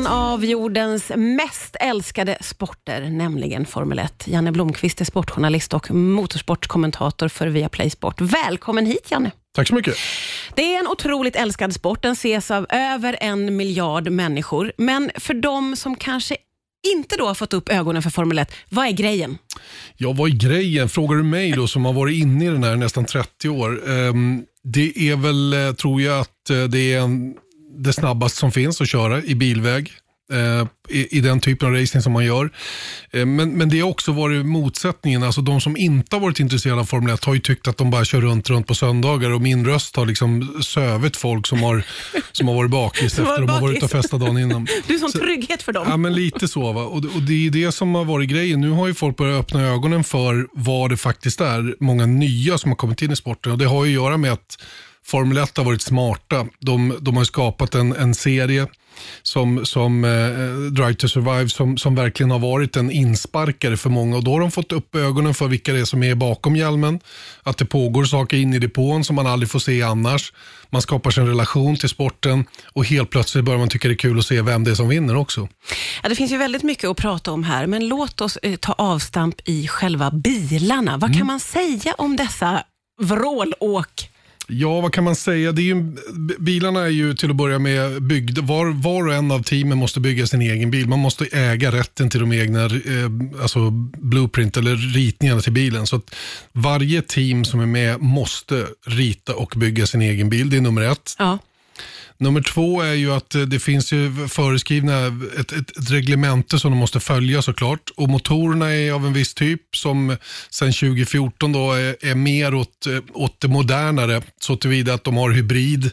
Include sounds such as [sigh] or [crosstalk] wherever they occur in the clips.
en av jordens mest älskade sporter, nämligen Formel 1. Janne Blomqvist är sportjournalist och motorsportkommentator för Viaplay Sport. Välkommen hit Janne. Tack så mycket. Det är en otroligt älskad sport. Den ses av över en miljard människor. Men för de som kanske inte då har fått upp ögonen för Formel 1, vad är grejen? Ja, vad är grejen? Frågar du mig då som har varit inne i den här nästan 30 år. Um, det är väl, eh, tror jag, att eh, det är en, det snabbaste som finns att köra i bilväg. Eh, I, i, den typen av racing som man gör. Eh, men, men det har också varit motsättningen. Alltså de som inte har varit intresserade av Formel 1 har ju tyckt att de bara kör runt, runt på söndagar och min röst har liksom sövit folk som har, som har varit bakis [laughs] efter att de har varit ute och festat dagen innan. [laughs] Du är som trygghet för dem. Ja, men lite så. Va? Och, och det är det som har varit grejen. Nu har ju folk börjat öppna ögonen för vad det faktiskt är. Många nya som har kommit in i sporten och det har ju att göra med att Formel 1 har varit smarta. De, de har skapat en, en serie som, som eh, Drive to Survive som, som verkligen har varit en insparkare för många. Och Då har de fått upp ögonen för vilka det är som är bakom hjälmen. Att det pågår saker in i depån som man aldrig får se annars. Man skapar sig en relation till sporten och helt plötsligt börjar man tycka det är kul att se vem det är som vinner också. Ja, det finns ju väldigt mycket att prata om här, men låt oss eh, ta avstamp i själva bilarna. Vad mm. kan man säga om dessa vrålåk Ja, vad kan man säga? Det är ju, bilarna är ju till att börja med byggda. Var, var och en av teamen måste bygga sin egen bil. Man måste äga rätten till de egna eh, alltså blueprint eller ritningarna till bilen. Så att varje team som är med måste rita och bygga sin egen bil. Det är nummer ett. Ja. Nummer två är ju att eh, det finns ju föreskrivna ett, ett, ett reglemente som de måste följa såklart. Och motorerna är av en viss typ som sedan 2014 då är, är mer åt, eh, åt det modernare. Så tillvida att de har hybrid,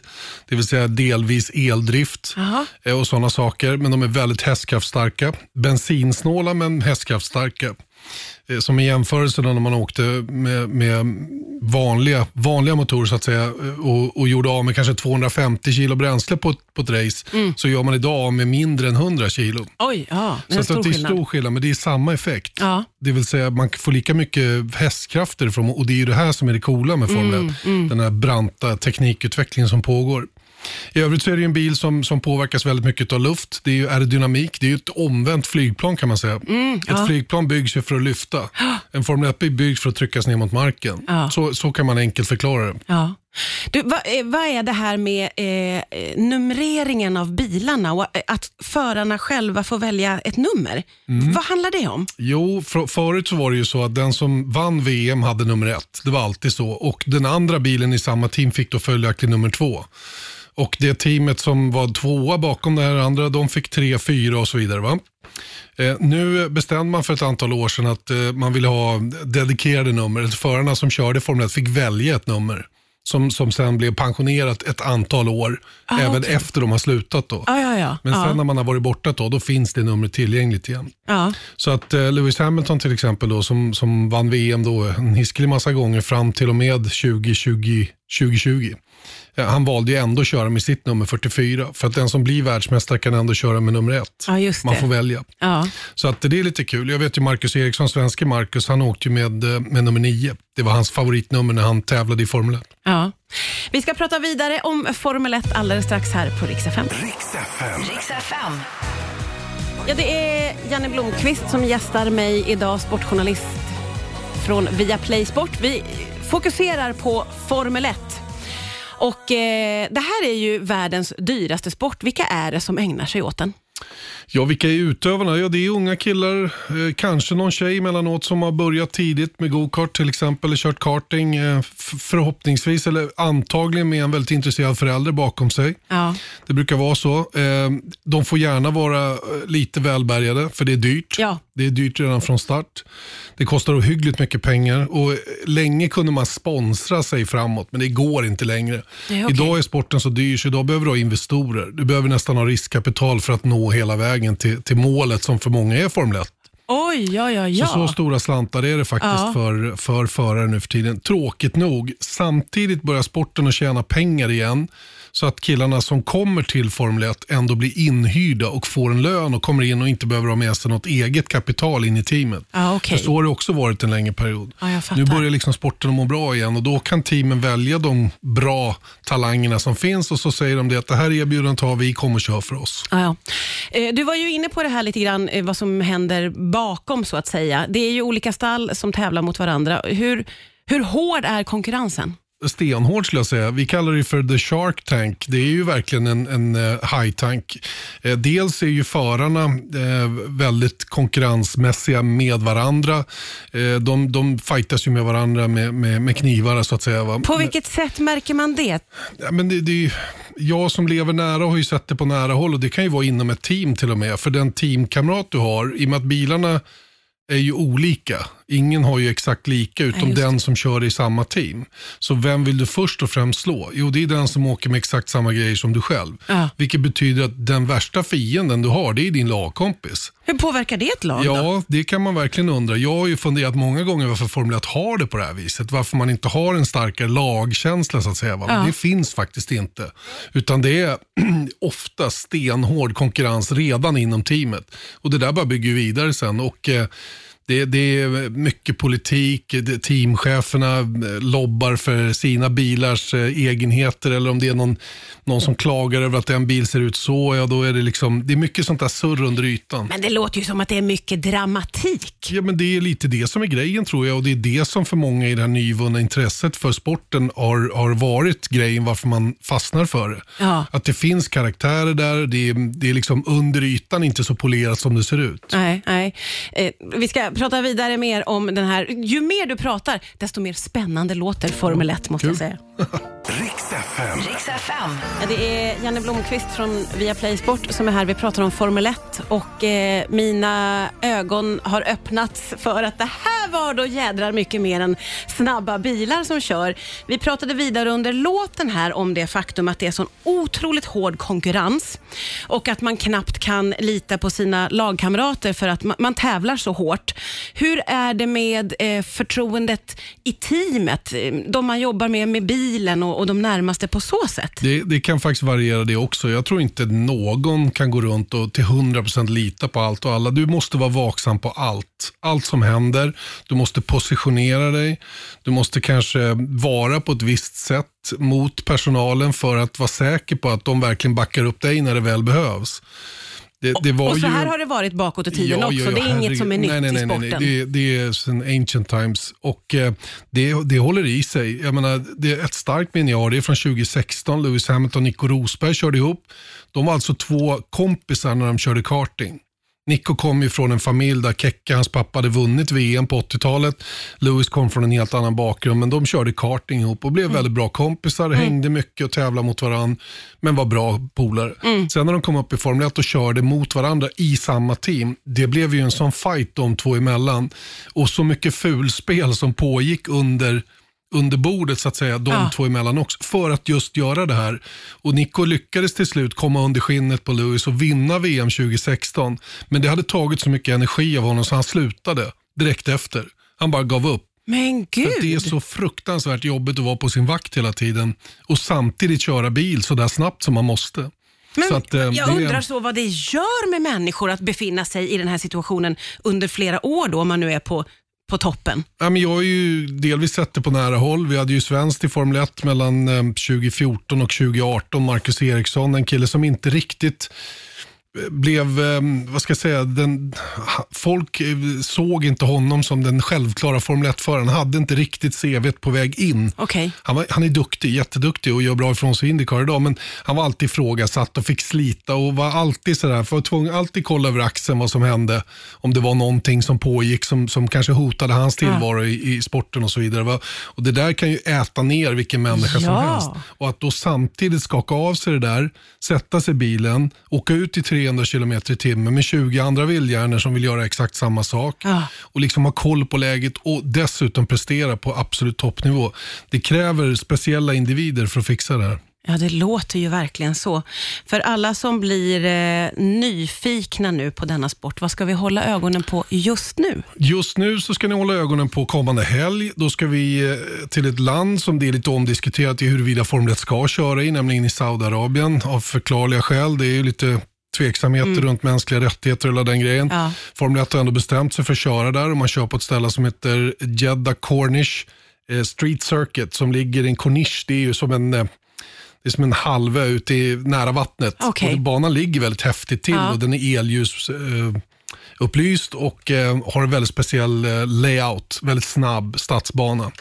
det vill säga delvis eldrift Aha. Eh, och sådana saker. Men de är väldigt hästkraftstarka. Bensinsnåla men hästkraftstarka. Eh, som en jämförelse när man åkte med, med, vanliga, vanliga motorer så att säga eh, och, och gjorde av med kanske 250 kilo bränsle på, på ett race mm. så gör man idag av med mindre än 100 kilo. Oj, ja, det är, så stor det är stor skillnad men det är samma effekt. Ja. Det vill säga man får lika mycket hästkrafter ifrån och det är ju det här som är det coola med Formel 1. Mm, mm. Den här branta teknikutvecklingen som pågår. I övrigt så är det en bil som, som påverkas väldigt mycket av luft. Det är ju aerodynamik. Det är ju ett omvänt flygplan kan man säga. Mm, ett ja. flygplan byggs ju för att lyfta. [gasps] En Formel 1-bil byggs för att tryckas ner mot marken. Ja. Så, så kan man enkelt förklara det. Ja. Du, vad, eh, vad, är det här med eh, numreringen av bilarna och eh, att förarna själva får välja ett nummer? Mm. Vad handlar det om? Jo, för, förut så var det ju så att den som vann VM hade nummer ett. Det var alltid så. Och den andra bilen i samma team fick då följaktligen nummer två. Och det teamet som var tvåa bakom det här andra, de fick tre, fyra och så vidare. Va? Eh, nu bestämde man för ett antal år sedan att eh, man ville ha dedikerade nummer. Förarna som körde Formel 1 fick välja ett nummer som, som sen blev pensionerat ett antal år, ah, även okay. efter de har slutat. Då. Ah, ja, ja. Men sen ah. när man har varit borta då, då finns det numret tillgängligt igen. Så att eh, Lewis Hamilton till exempel, då, som, som vann VM då, en hiskelig massa gånger fram till och med 2020, 2020 han valde ju ändå att köra med sitt nummer 44. För att den som blir världsmästare kan ändå köra med nummer ett. Man får välja. Ja. Så att det är lite kul. Jag vet ju Marcus Eriksson, svenske Marcus, han åkte ju med, eh, med nummer 9. Det var hans favoritnummer när han tävlade i Formel 1. Ja. Vi ska prata vidare om Formel 1 alldeles strax här på Rix FM. Rix FM. Ja, det är Janne Blomqvist som gästar mig idag, sportjournalist från Viaplay Sport. Vi fokuserar på Formel 1. Och eh, Det här är ju världens dyraste sport. Vilka är det som ägnar sig åt den? Ja, vilka är utövarna? Ja, det är unga killar, eh, kanske någon tjej emellanåt som har börjat tidigt med go-kart till exempel, eller kört karting eh, förhoppningsvis, eller antagligen med en väldigt intresserad förälder bakom sig. Ja. Det brukar vara så. Eh, de får gärna vara eh, lite välbärgade, för det är dyrt. Ja. Det är dyrt redan från start. Det kostar ohyggligt mycket pengar och länge kunde man sponsra sig framåt, men det går inte längre. Nej, okay. Idag är sporten så dyr så idag behöver du ha investorer. Du behöver nästan ha riskkapital för att nå hela vägen till, till målet som för många är Formel 1. Oj, ja, ja, ja. Så, så stora slantar är det faktiskt ja. för, för förare nu för tiden. Tråkigt nog. Samtidigt börjar sporten att tjäna pengar igen. Så att killarna som kommer till Formel 1 ändå blir inhyrda och får en lön och kommer in och inte behöver ha med sig något eget kapital in i teamet. Okej. För så har det också varit en längre period. Fattar. nu börjar liksom sporten må bra igen och då kan teamen välja de bra talangerna som finns och så säger de det att det här erbjudandet har vi, kom och kör för oss. Ja, ja. Eh, Du var ju inne på det här lite grann, eh, vad som händer bakom så att säga. Det är ju olika stall som tävlar mot varandra. Hur, hur hård är konkurrensen? Stenhård skulle jag säga. Vi kallar det för the shark tank. Det är ju verkligen en, en eh, high tank. Eh, dels är ju förarna eh, väldigt konkurrensmässiga med varandra. De, de fightas ju med varandra med, med, med knivar så att säga. Va? På vilket sätt märker man det? Ja, men det, det är ju, jag som lever nära har ju sett det på nära håll och det kan ju vara inom ett team till och med. För den teamkamrat du har, i och med att bilarna är ju olika. Ingen har ju exakt lika utom just den som kör i samma team. Så vem vill du först och främst slå? Jo, det är den som åker med exakt samma grejer som du själv. Ja. Vilket betyder att den värsta fienden du har, det är din lagkompis. Hur påverkar det ett lag då? Ja, det kan man verkligen undra. Jag har ju funderat många gånger varför Formel 1 har det på det här viset. Varför man inte har en starkare lagkänsla så att säga. Ja. Det finns faktiskt inte. Utan det är [clears throat] ofta stenhård konkurrens redan inom teamet. Och det där bara bygger vidare sen. Och, eh, det, det är mycket politik, det, teamcheferna eh, lobbar för sina bilars eh, egenheter eller om det är någon, någon som klagar över att en bil ser ut så, ja då är det liksom, det är mycket sånt där surr under ytan. Men det låter ju som att det är mycket dramatik. Ja, men det är lite det som är grejen tror jag och det är det som för många i det här nyvunna intresset för sporten har, har varit grejen varför man fastnar för det. Ja. Att det finns karaktärer där, det är, det är liksom under ytan inte så polerat som det ser ut. Nej, nej. Eh, vi ska prata vidare mer om den här. Ju mer du pratar, desto mer spännande låter Formel 1 måste jag säga. [laughs] Riks FM. Riks FM. Ja, det är Janne Blomqvist från Viaplay Sport som är här. Vi pratar om Formel 1 och eh, mina ögon har öppnats för att det här var då jädrar mycket mer än snabba bilar som kör. Vi pratade vidare under låten här om det faktum att det är sån otroligt hård konkurrens och att man knappt kan lita på sina lagkamrater för att man, man tävlar så hårt. Hur är det med eh, förtroendet i teamet? De man jobbar med, med bilen och, och de närmaste på så sätt? Det, det kan faktiskt variera det också. Jag tror inte någon kan gå runt och till 100% lita på allt och alla. Du måste vara vaksam på allt. Allt som händer. Du måste positionera dig. Du måste kanske vara på ett visst sätt mot personalen för att vara säker på att de verkligen backar upp dig när det väl behövs. Det, det Och så ju... här har det varit bakåt i tiden Ja, också. ja, ja, det är inget herregud. som är nytt nej, nej, nej, i sporten. nej. Det, det är sen ancient times och eh, det, det håller i sig. Jag menar, det är ett starkt minne jag har, det är från 2016. Lewis Hamilton och Nico Rosberg körde ihop. De var alltså två kompisar när de körde karting. Nico kom ju från en familj där Kekka, hans pappa, hade vunnit VM på 80-talet. Lewis kom från en helt annan bakgrund, men de körde karting ihop och blev Mm. väldigt bra kompisar, hängde mycket och tävlade mot varandra, men var bra polare. Mm. Sen när de kom upp i Formel 1 och körde mot varandra i samma team, det blev ju en sån fight de två emellan. Och så mycket fulspel som pågick under under bordet så att säga, de Ja. två emellan också, för att just göra det här. Och Nico lyckades till slut komma under skinnet på Lewis och vinna VM 2016. Men det hade tagit så mycket energi av honom så han slutade direkt efter. Han bara gav upp. Men För gud! att det är så fruktansvärt jobbigt att vara på sin vakt hela tiden och samtidigt köra bil så där snabbt som man måste. Men att, eh, jag undrar så vad det gör med människor att befinna sig i den här situationen under flera år då, om man nu är på, på toppen. Ja, men jag har ju delvis sett det på nära håll. Vi hade ju svenskt i Formel 1 mellan eh, 2014 och 2018. Marcus Eriksson, en kille som inte riktigt blev, eh, vad ska jag säga, den, folk eh, såg inte honom som den självklara Formel 1-föraren. Han hade inte riktigt CV på väg in. Okej. Han, var, han är duktig, jätteduktig och gör bra ifrån sig i Indycar idag, men han var alltid ifrågasatt och fick slita och var alltid sådär, för var tvungen alltid kolla över axeln vad som hände. Om det var någonting som pågick som, som kanske hotade hans tillvaro i, i sporten och så vidare. Va? Och Det där kan ju äta ner vilken människa som Ja. helst. Och att då samtidigt skaka av sig det där, sätta sig i bilen, åka ut i 300 km i timmen med 20 andra vildhjärnor som vill göra exakt samma sak Ja. och liksom ha koll på läget och dessutom prestera på absolut toppnivå. Det kräver speciella individer för att fixa det här. Ja, det låter ju verkligen så. För alla som blir eh, nyfikna nu på denna sport, vad ska vi hålla ögonen på just nu? Just nu så ska ni hålla ögonen på kommande helg. Då ska vi eh, till ett land som det är lite omdiskuterat i huruvida Formel 1 ska köra i, nämligen i Saudiarabien av förklarliga skäl. Det är ju lite tveksamheter mm. runt mänskliga rättigheter och hela den grejen. Ja. Formel 1 har ändå bestämt sig för att köra där och man kör på ett ställe som heter Jeddah Cornish eh, Street Circuit som ligger i en Corniche. Det är ju som en eh, det är som en halvö ute i, nära vattnet. Okay. Och banan ligger väldigt häftigt till ja. och den är elljus. Eh, upplyst och eh, har en väldigt speciell eh, layout. Väldigt snabb stadsbana.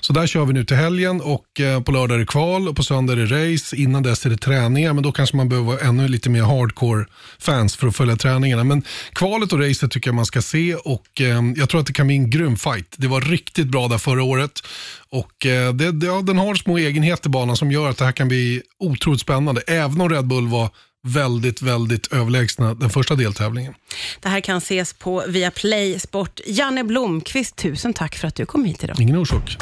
Så där kör vi nu till helgen och eh, på lördag är det kval och på söndag är det race. Innan dess är det träningar men då kanske man behöver vara ännu lite mer hardcore fans för att följa träningarna. Men kvalet och racet tycker jag man ska se och eh, jag tror att det kan bli en grym fight. Det var riktigt bra där förra året och eh, det, det, ja, den har små egenheter banan som gör att det här kan bli otroligt spännande. Även om Red Bull var väldigt, väldigt överlägsna den första deltävlingen. Det här kan ses på Viaplay Sport. Janne Blomqvist, tusen tack för att du kom hit idag. Ingen orsak.